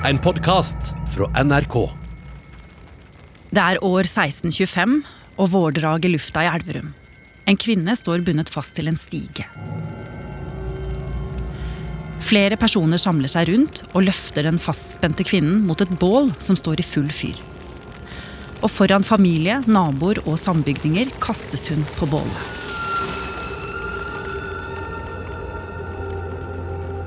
En podkast fra NRK. Det er år 1625 og vårdrag i lufta i Elverum. En kvinne står bundet fast til en stige. Flere personer samler seg rundt og løfter den fastspente kvinnen mot et bål som står i full fyr. Og foran familie, naboer og sambygdinger kastes hun på bålet.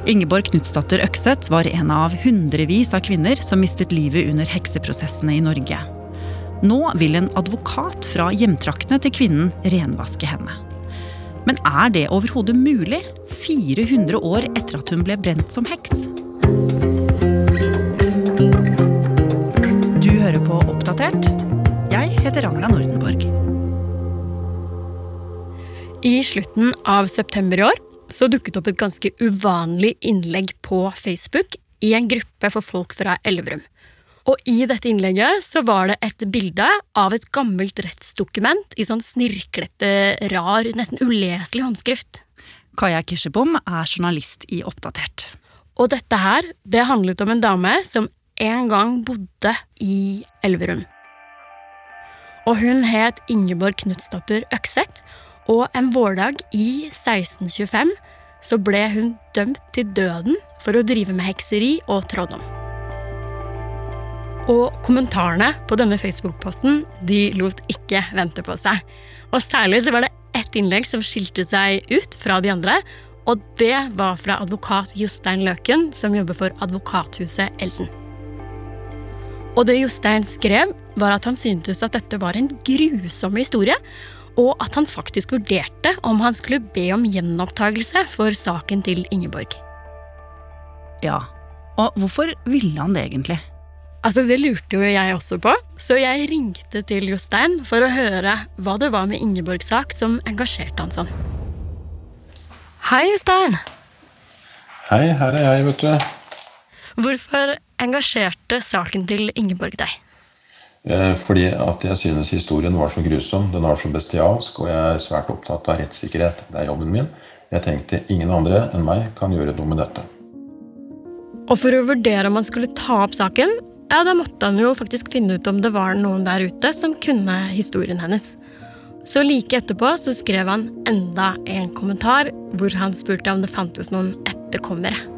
Ingeborg Knutsdatter Økseth var en av hundrevis av kvinner som mistet livet under hekseprosessene i Norge. Nå vil en advokat fra hjemtraktene til kvinnen renvaske henne. Men er det overhodet mulig, 400 år etter at hun ble brent som heks? Du hører på Oppdatert. Jeg heter Ragna Nordenborg. I slutten av september i år så dukket opp et ganske uvanlig innlegg på Facebook i en gruppe for folk fra Elverum. Og i dette innlegget så var det et bilde av et gammelt rettsdokument i sånn snirklete, rar, nesten uleselig håndskrift. Kaja Kirsebom er journalist i Oppdatert. Og dette her, det handlet om en dame som en gang bodde i Elverum. Og hun het Ingeborg Knutsdatter Økseth, og en vårdag i 1625 så ble hun dømt til døden for å drive med hekseri og trolldom. Og kommentarene på denne Facebook-posten de lot ikke vente på seg. Og særlig så var det ett innlegg som skilte seg ut fra de andre. Og det var fra advokat Jostein Løken, som jobber for Advokathuset Elden. Og det Jostein skrev, var at han syntes at dette var en grusom historie, og at han faktisk vurderte om han skulle be om gjenopptakelse for saken til Ingeborg. Ja, og hvorfor ville han det egentlig? Altså, Det lurte jo jeg også på, så jeg ringte til Jostein for å høre hva det var med Ingeborgs sak som engasjerte han sånn. Hei, Jostein. Hei, her er jeg, vet du. Hvorfor engasjerte saken til Ingeborg deg? Eh, Fordi at jeg synes historien var så grusom, den var så bestialsk, og jeg er svært opptatt av rettssikkerhet. Det er jobben min. Jeg tenkte ingen andre enn meg kan gjøre noe med dette. Og for å vurdere om han skulle ta opp saken, ja, da måtte han jo faktisk finne ut om det var noen der ute som kunne historien hennes. Så like etterpå så skrev han enda en kommentar hvor han spurte om det fantes noen etterkommere.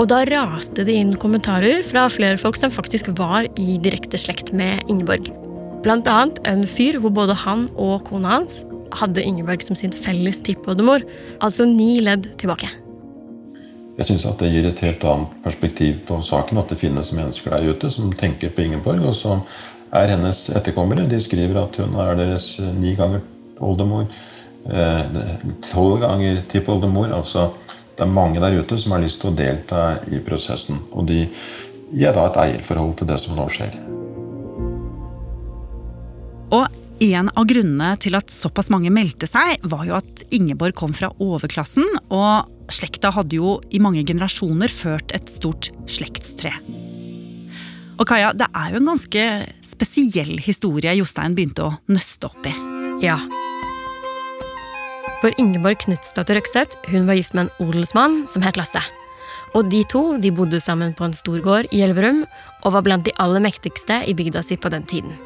Og da raste det inn kommentarer fra flere folk som faktisk var i direkte slekt med Ingeborg. Blant annet en fyr hvor både han og kona hans hadde Ingeborg som sin felles tippoldemor, altså ni ledd tilbake. Jeg syns at det gir et helt annet perspektiv på saken. At det finnes mennesker der ute som tenker på Ingeborg, og som er hennes etterkommere. De skriver at hun er deres ni ganger oldemor. eh, Tolv ganger tippoldemor. Altså, det er mange der ute som har lyst til å delta i prosessen. Og de gir da et eierforhold til det som nå skjer. Og en av grunnene til at såpass mange meldte seg, var jo at Ingeborg kom fra overklassen, og slekta hadde jo i mange generasjoner ført et stort slektstre. Og Kaja, det er jo en ganske spesiell historie Jostein begynte å nøste opp i. Ja. For Ingeborg Knutsdatter Røkseth hun var gift med en odelsmann som het Lasse. Og de to de bodde sammen på en stor gård i Elverum og var blant de aller mektigste i bygda si på den tiden.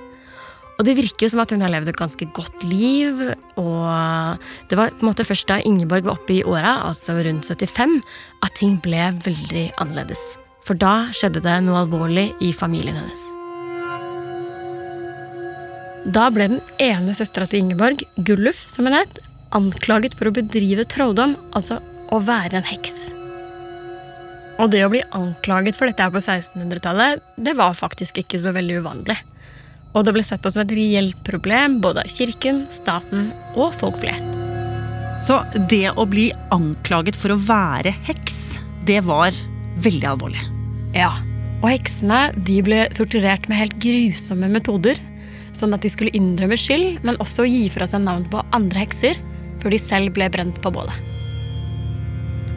Og det virker jo som at hun har levd et ganske godt liv. Og det var på en måte først da Ingeborg var oppe i åra, altså rundt 75, at ting ble veldig annerledes. For da skjedde det noe alvorlig i familien hennes. Da ble den ene søstera til Ingeborg, Gulluf som hun het, anklaget for å bedrive trolldom, altså å være en heks. Og det å bli anklaget for dette her på 1600-tallet, det var faktisk ikke så veldig uvanlig. Og det ble sett på som et reelt problem både av kirken, staten og folk flest. Så det å bli anklaget for å være heks, det var veldig alvorlig. Ja, og heksene de ble torturert med helt grusomme metoder. Sånn at de skulle innrømme skyld, men også gi fra seg navn på andre hekser før de selv ble brent på bålet.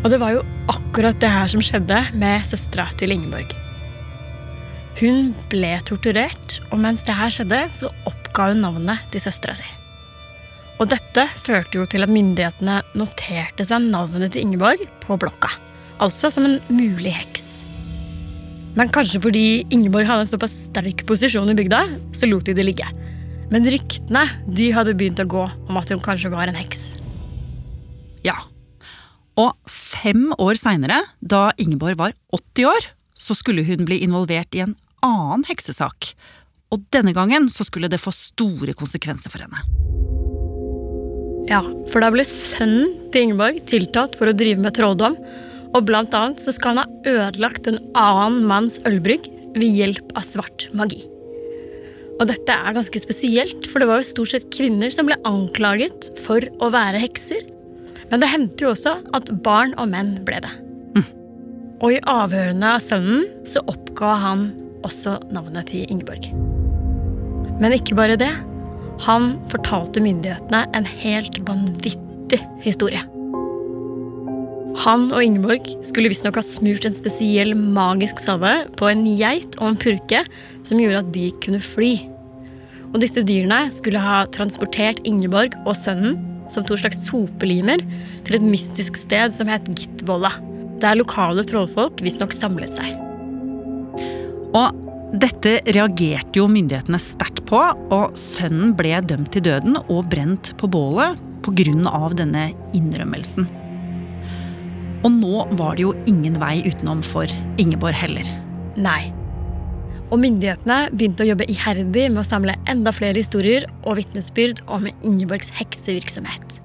Og det var jo akkurat det her som skjedde med søstera til Ingeborg. Hun ble torturert, og mens det her skjedde, så oppga hun navnet til søstera si. Og dette førte jo til at myndighetene noterte seg navnet til Ingeborg på blokka. Altså som en mulig heks. Men kanskje fordi Ingeborg hadde en såpass sterk posisjon i bygda, så lot de det ligge. Men ryktene de hadde begynt å gå om at hun kanskje var en heks. Ja. Og fem år seinere, da Ingeborg var 80 år, så skulle hun bli involvert i en annen heksesak. Og denne gangen så skulle det få store konsekvenser for henne. Ja, for da ble sønnen til Ingeborg tiltalt for å drive med trolldom. Og blant annet så skal han ha ødelagt en annen manns ølbrygg ved hjelp av svart magi. Og dette er ganske spesielt, for det var jo stort sett kvinner som ble anklaget for å være hekser. Men det hendte jo også at barn og menn ble det. Og i avhørene av sønnen så oppga han også navnet til Ingeborg. Men ikke bare det. Han fortalte myndighetene en helt vanvittig historie. Han og Ingeborg skulle visstnok ha smurt en spesiell magisk salve på en geit og en purke som gjorde at de kunne fly. Og disse dyrene skulle ha transportert Ingeborg og sønnen som to slags sopelimer til et mystisk sted som het Gitvolla, der lokale trollfolk visstnok samlet seg. Og dette reagerte jo myndighetene sterkt på, og sønnen ble dømt til døden og brent på bålet pga. denne innrømmelsen. Og nå var det jo ingen vei utenom for Ingeborg heller. Nei. Og myndighetene begynte å jobbe iherdig med å samle enda flere historier og vitnesbyrd om Ingeborgs heksevirksomhet.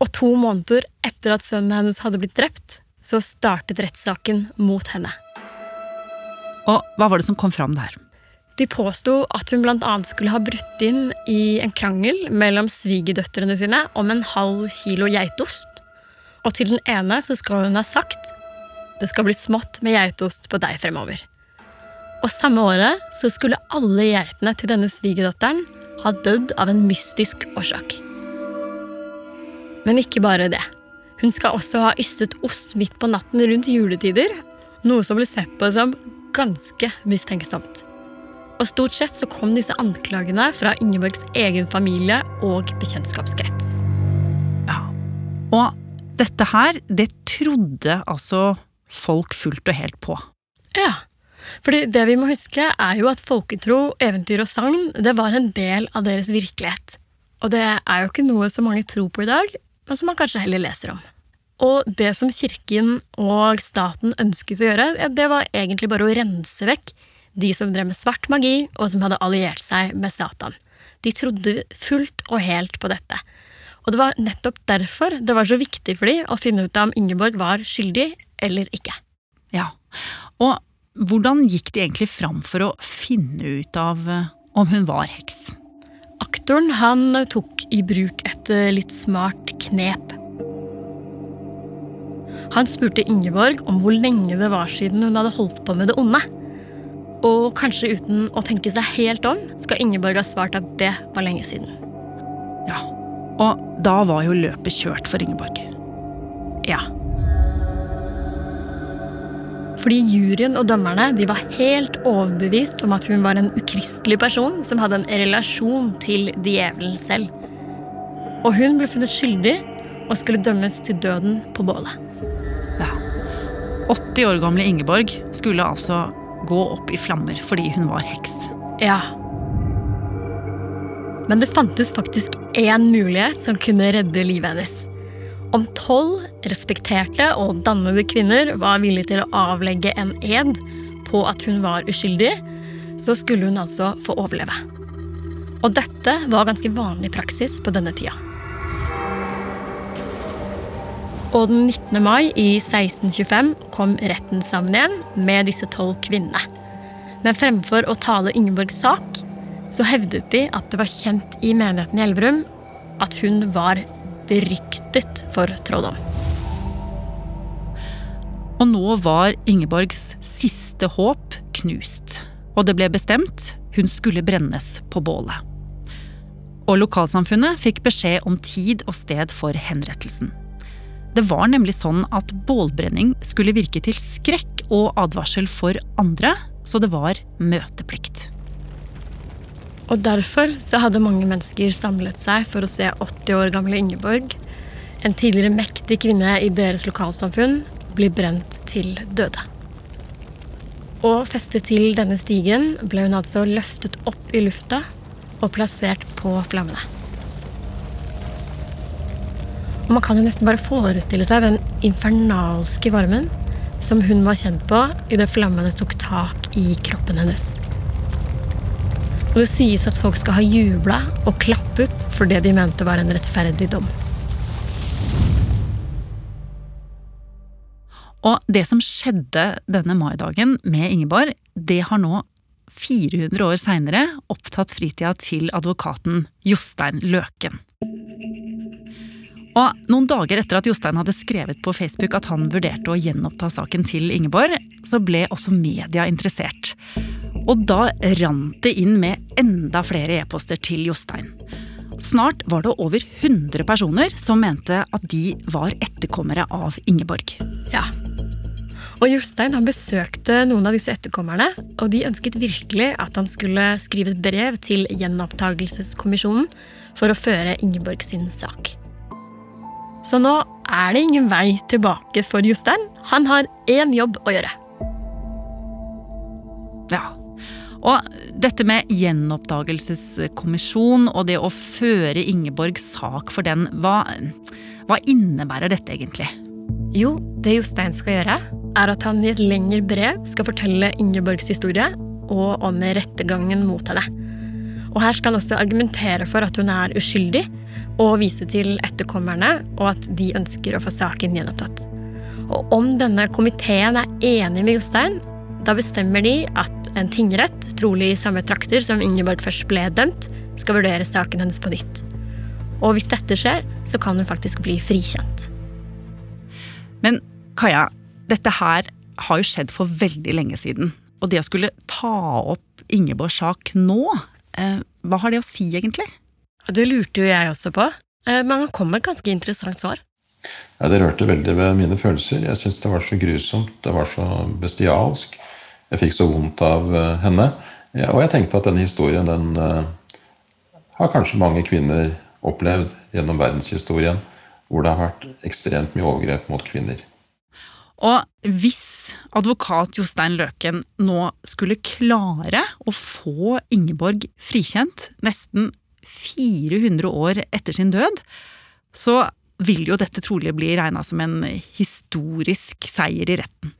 Og to måneder etter at sønnen hennes hadde blitt drept, så startet rettssaken mot henne. Og hva var det som kom fram der? De påsto at hun bl.a. skulle ha brutt inn i en krangel mellom svigerdøtrene sine om en halv kilo geitost. Og til den ene så skal hun ha sagt det skal bli smått med geitost på deg fremover. Og samme året så skulle alle geitene til denne svigerdatteren ha dødd av en mystisk årsak. Men ikke bare det. Hun skal også ha ystet ost midt på natten rundt juletider, noe som ble sett på som ganske mistenksomt. Og stort sett så kom disse anklagene fra Ingeborgs egen familie og bekjentskapskrets. Ja. Og dette her, det trodde altså folk fullt og helt på. Ja, fordi det vi må huske, er jo at folketro, eventyr og sagn det var en del av deres virkelighet. Og det er jo ikke noe som mange tror på i dag, men som man kanskje heller leser om. Og det som kirken og staten ønsket å gjøre, det var egentlig bare å rense vekk de som drev med svart magi, og som hadde alliert seg med Satan. De trodde fullt og helt på dette. Og det var nettopp derfor det var så viktig for dem å finne ut om Ingeborg var skyldig eller ikke. Ja, Og hvordan gikk de egentlig fram for å finne ut av eh, om hun var heks? Aktoren han tok i bruk et eh, litt smart knep. Han spurte Ingeborg om hvor lenge det var siden hun hadde holdt på med det onde. Og kanskje uten å tenke seg helt om, skal Ingeborg ha svart at det var lenge siden. Ja, Og da var jo løpet kjørt for Ingeborg. Ja. Fordi juryen og dommerne de var helt overbevist om at hun var en ukristelig person som hadde en relasjon til djevelen selv. Og hun ble funnet skyldig og skulle dømmes til døden på bålet. Ja. 80 år gamle Ingeborg skulle altså gå opp i flammer fordi hun var heks. Ja. Men det fantes faktisk én mulighet som kunne redde livet hennes. Om tolv respekterte og dannede kvinner var villige til å avlegge en ed på at hun var uskyldig, så skulle hun altså få overleve. Og dette var ganske vanlig praksis på denne tida. Og den 19. mai i 1625 kom retten sammen igjen med disse tolv kvinnene. Men fremfor å tale Ingeborgs sak, så hevdet de at det var kjent i menigheten i Elverum at hun var beryktet for trolldom. Og nå var Ingeborgs siste håp knust. Og det ble bestemt hun skulle brennes på bålet. Og lokalsamfunnet fikk beskjed om tid og sted for henrettelsen. Det var nemlig sånn at bålbrenning skulle virke til skrekk og advarsel for andre, så det var møteplikt. Og derfor så hadde mange mennesker samlet seg for å se 80 år gamle Ingeborg, en tidligere mektig kvinne i deres lokalsamfunn, bli brent til døde. Og festet til denne stigen ble hun altså løftet opp i lufta og plassert på flammene. Og Man kan jo nesten bare forestille seg den infernalske varmen som hun var kjent på idet flammene tok tak i kroppen hennes. Og det sies at folk skal ha jubla og klappet for det de mente var en rettferdig dom. Og det som skjedde denne maidagen med Ingeborg, det har nå 400 år seinere opptatt fritida til advokaten Jostein Løken. Og Noen dager etter at Jostein hadde skrevet på Facebook at han vurderte å gjenoppta saken til Ingeborg, så ble også media interessert. Og da rant det inn med enda flere e-poster til Jostein. Snart var det over 100 personer som mente at de var etterkommere av Ingeborg. Ja. Og Jostein han besøkte noen av disse etterkommerne, og de ønsket virkelig at han skulle skrive et brev til Gjenopptakelseskommisjonen for å føre Ingeborg sin sak. Så nå er det ingen vei tilbake for Jostein. Han har én jobb å gjøre. Ja. Og dette med gjenoppdagelseskommisjon og det å føre Ingeborgs sak for den, hva, hva innebærer dette egentlig? Jo, det Jostein skal gjøre, er at han i et lengre brev skal fortelle Ingeborgs historie og om rettergangen mot henne. Og her skal han også argumentere for at hun er uskyldig, og vise til etterkommerne, og at de ønsker å få saken gjenopptatt. Og om denne komiteen er enig med Jostein, da bestemmer de at en tingrett, trolig i samme trakter som Ingeborg først ble dømt, skal vurdere saken hennes på nytt. Og hvis dette skjer, så kan hun faktisk bli frikjent. Men Kaja, dette her har jo skjedd for veldig lenge siden. Og det å skulle ta opp Ingeborgs sak nå, eh, hva har det å si egentlig? Det lurte jo jeg også på, eh, men han kom med et ganske interessant svar. Ja, Det rørte veldig ved mine følelser. Jeg syns det var så grusomt. Det var så bestialsk. Jeg fikk så vondt av eh, henne. Og jeg tenkte at denne historien den uh, har kanskje mange kvinner opplevd gjennom verdenshistorien, hvor det har vært ekstremt mye overgrep mot kvinner. Og hvis advokat Jostein Løken nå skulle klare å få Ingeborg frikjent, nesten 400 år etter sin død, så vil jo dette trolig bli regna som en historisk seier i retten.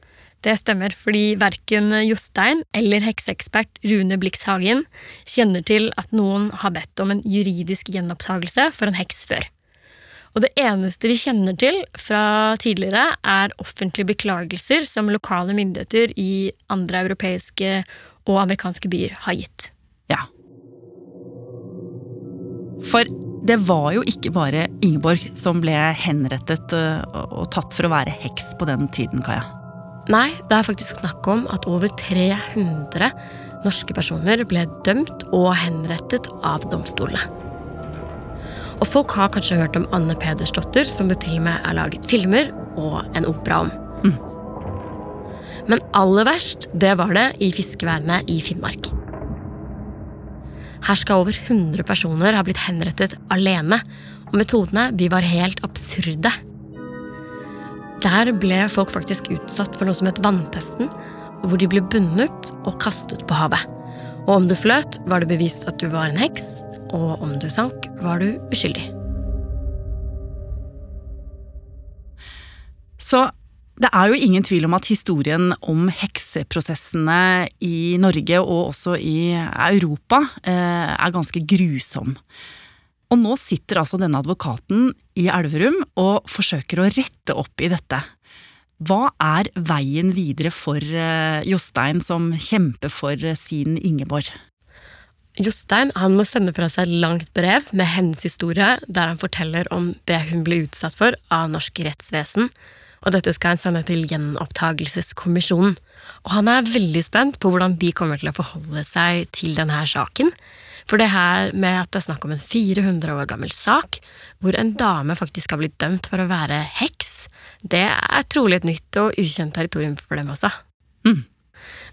Det stemmer, fordi verken Jostein eller hekseekspert Rune Blix Hagen kjenner til at noen har bedt om en juridisk gjenopptakelse for en heks før. Og det eneste vi kjenner til fra tidligere, er offentlige beklagelser som lokale myndigheter i andre europeiske og amerikanske byer har gitt. Ja, for det var jo ikke bare Ingeborg som ble henrettet eh, og tatt for å være heks på den tiden, Kaja. Nei, det er faktisk snakk om at over 300 norske personer ble dømt og henrettet av domstolene. Og folk har kanskje hørt om Anne Pedersdotter, som det til og med er laget filmer og en opera om. Mm. Men aller verst, det var det i fiskeværene i Finnmark. Her skal over 100 personer ha blitt henrettet alene, og metodene de var helt absurde. Der ble folk faktisk utsatt for noe som het vanntesten, hvor de ble bundet og kastet på havet. Og om du fløt, var det bevist at du var en heks, og om du sank, var du uskyldig. Så det er jo ingen tvil om at historien om hekseprosessene i Norge og også i Europa eh, er ganske grusom. Og nå sitter altså denne advokaten i Elverum og forsøker å rette opp i dette. Hva er veien videre for eh, Jostein, som kjemper for sin Ingeborg? Jostein han må sende fra seg et langt brev med hennes historie, der han forteller om det hun ble utsatt for av norsk rettsvesen og dette skal han sende til Gjenopptakelseskommisjonen. Og han er veldig spent på hvordan de kommer til å forholde seg til denne saken. For det her med at det er snakk om en 400 år gammel sak, hvor en dame faktisk har blitt dømt for å være heks, det er trolig et nytt og ukjent territorium for dem også. Mm.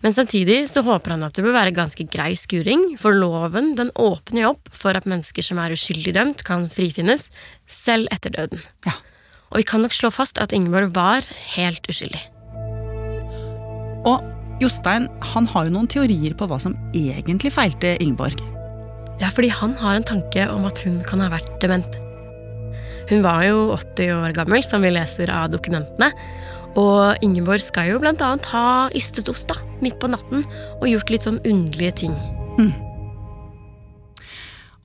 Men samtidig så håper han at det bør være ganske grei skuring, for loven den åpner jo opp for at mennesker som er uskyldig dømt, kan frifinnes, selv etter døden. Ja. Og vi kan nok slå fast at Ingeborg var helt uskyldig. Og Jostein han har jo noen teorier på hva som egentlig feilte Ingeborg. Ja, fordi han har en tanke om at hun kan ha vært dement. Hun var jo 80 år gammel, som vi leser av dokumentene. Og Ingeborg skal jo blant annet ha ystet ost da, midt på natten og gjort litt sånn underlige ting.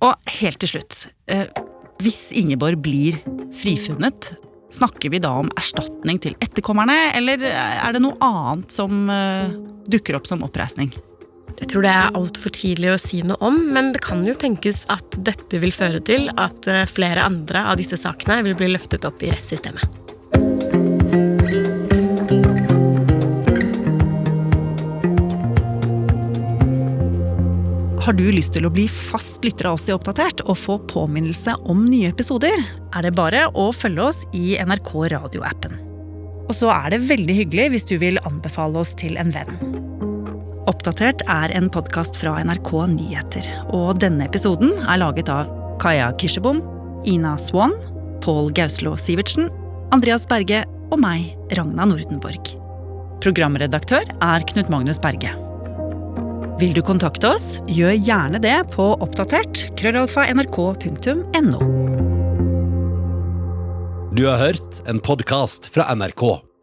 Og helt til slutt, eh, hvis Ingeborg blir frifunnet, snakker vi da om erstatning til etterkommerne, eller er det noe annet som eh, dukker opp som oppreisning? Jeg tror det er altfor tidlig å si noe om, men det kan jo tenkes at dette vil føre til at eh, flere andre av disse sakene vil bli løftet opp i rettssystemet. Har du lyst til å bli fast lytter av oss i Oppdatert og få påminnelse om nye episoder, er det bare å følge oss i NRK radioappen. Og så er det veldig hyggelig hvis du vil anbefale oss til en venn. Oppdatert er en podkast fra NRK Nyheter, og denne episoden er laget av Kaja Kirsebom, Ina Swan, Pål Gauslo Sivertsen, Andreas Berge og meg, Ragna Nordenborg. Programredaktør er Knut Magnus Berge. Vil du kontakte oss, gjør gjerne det på oppdatert krøllalfa nrk.no. Du har hørt en podkast fra NRK.